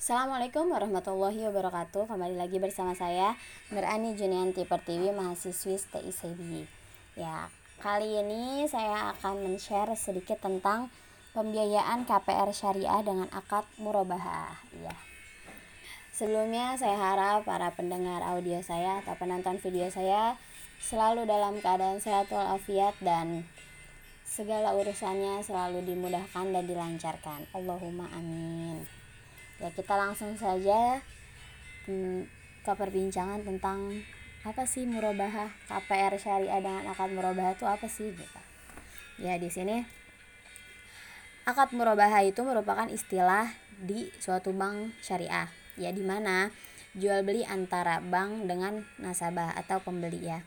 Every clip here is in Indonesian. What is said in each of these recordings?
Assalamualaikum warahmatullahi wabarakatuh. Kembali lagi bersama saya Nurani Junianti Pertiwi Mahasiswi STICB Ya, kali ini saya akan men-share sedikit tentang Pembiayaan KPR Syariah dengan akad murabahah. Ya Sebelumnya saya harap para pendengar audio saya atau penonton video saya Selalu dalam keadaan sehat walafiat dan segala urusannya selalu dimudahkan dan dilancarkan. Allahumma amin ya kita langsung saja hmm, ke perbincangan tentang apa sih murabahah KPR syariah dengan akad murabahah itu apa sih gitu? Ya di sini akad murabahah itu merupakan istilah di suatu bank syariah. Ya di mana jual beli antara bank dengan nasabah atau pembeli ya.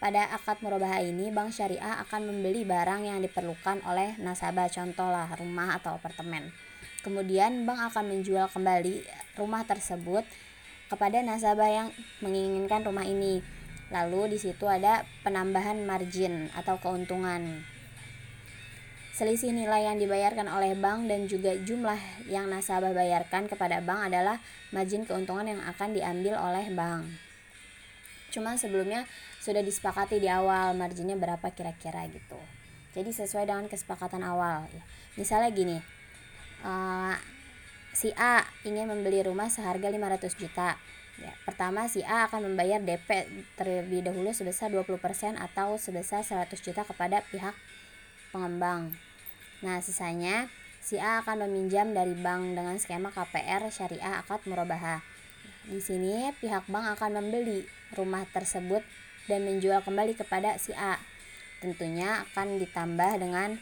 Pada akad murabahah ini, bank syariah akan membeli barang yang diperlukan oleh nasabah, contohlah rumah atau apartemen. Kemudian bank akan menjual kembali rumah tersebut kepada nasabah yang menginginkan rumah ini. Lalu di situ ada penambahan margin atau keuntungan. Selisih nilai yang dibayarkan oleh bank dan juga jumlah yang nasabah bayarkan kepada bank adalah margin keuntungan yang akan diambil oleh bank. Cuma sebelumnya sudah disepakati di awal marginnya berapa kira-kira gitu. Jadi sesuai dengan kesepakatan awal ya. Misalnya gini, uh, si A ingin membeli rumah seharga 500 juta. Ya, pertama si A akan membayar DP terlebih dahulu sebesar 20% atau sebesar 100 juta kepada pihak pengembang. Nah sisanya si A akan meminjam dari bank dengan skema KPR syariah akad murabahah di sini pihak bank akan membeli rumah tersebut dan menjual kembali kepada si A. Tentunya akan ditambah dengan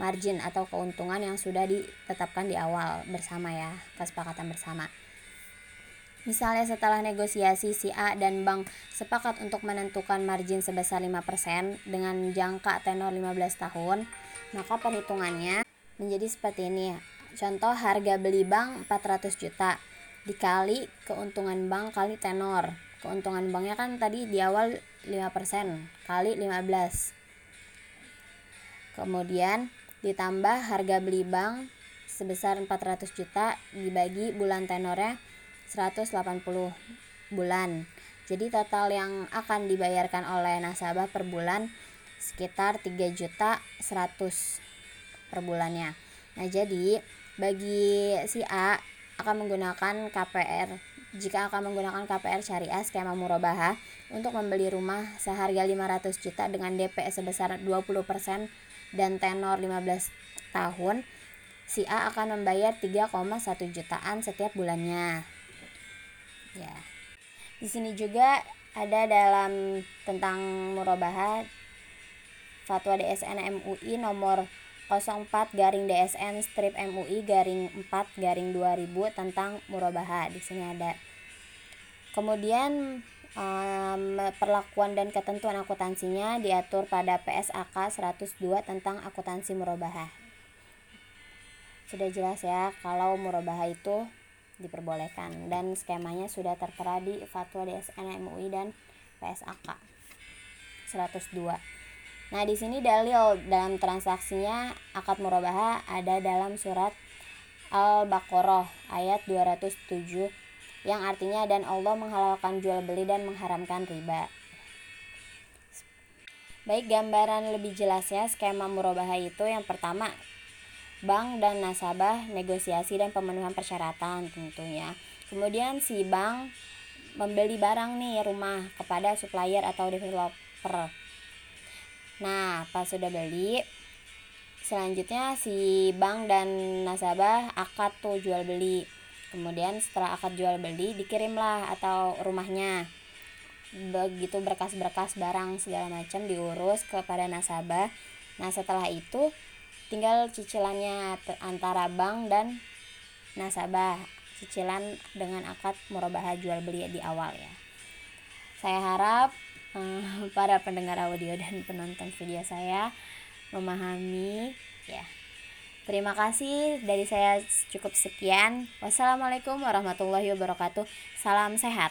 margin atau keuntungan yang sudah ditetapkan di awal bersama ya, kesepakatan bersama. Misalnya setelah negosiasi si A dan bank sepakat untuk menentukan margin sebesar 5% dengan jangka tenor 15 tahun, maka perhitungannya menjadi seperti ini. Contoh harga beli bank 400 juta dikali keuntungan bank kali tenor. Keuntungan banknya kan tadi di awal 5% kali 15. Kemudian ditambah harga beli bank sebesar 400 juta dibagi bulan tenornya 180 bulan. Jadi total yang akan dibayarkan oleh nasabah per bulan sekitar 3 juta 100 per bulannya. Nah, jadi bagi si A akan menggunakan KPR jika akan menggunakan KPR syariah skema murabaha untuk membeli rumah seharga 500 juta dengan DP sebesar 20% dan tenor 15 tahun, si A akan membayar 3,1 jutaan setiap bulannya. Ya. Di sini juga ada dalam tentang murabaha Fatwa DSN MUI nomor 04 garing DSN strip MUI garing 4 garing 2000 tentang murabaha. Di sini ada. Kemudian um, perlakuan dan ketentuan akuntansinya diatur pada PSAK 102 tentang akuntansi murabahah. Sudah jelas ya kalau murabahah itu diperbolehkan dan skemanya sudah tertera di Fatwa DSN MUI dan PSAK 102. Nah, di sini dalil dalam transaksinya akad murabahah ada dalam surat Al-Baqarah ayat 207 yang artinya dan Allah menghalalkan jual beli dan mengharamkan riba. Baik gambaran lebih jelasnya skema murabahah itu yang pertama bank dan nasabah negosiasi dan pemenuhan persyaratan tentunya. Kemudian si bank membeli barang nih rumah kepada supplier atau developer. Nah, pas sudah beli, selanjutnya si bank dan nasabah akad tuh jual beli. Kemudian setelah akad jual beli dikirimlah atau rumahnya. Begitu berkas-berkas barang segala macam diurus kepada nasabah. Nah setelah itu tinggal cicilannya antara bank dan nasabah. Cicilan dengan akad murabahah jual beli di awal ya. Saya harap eh, para pendengar audio dan penonton video saya memahami ya Terima kasih dari saya cukup sekian. Wassalamualaikum warahmatullahi wabarakatuh. Salam sehat.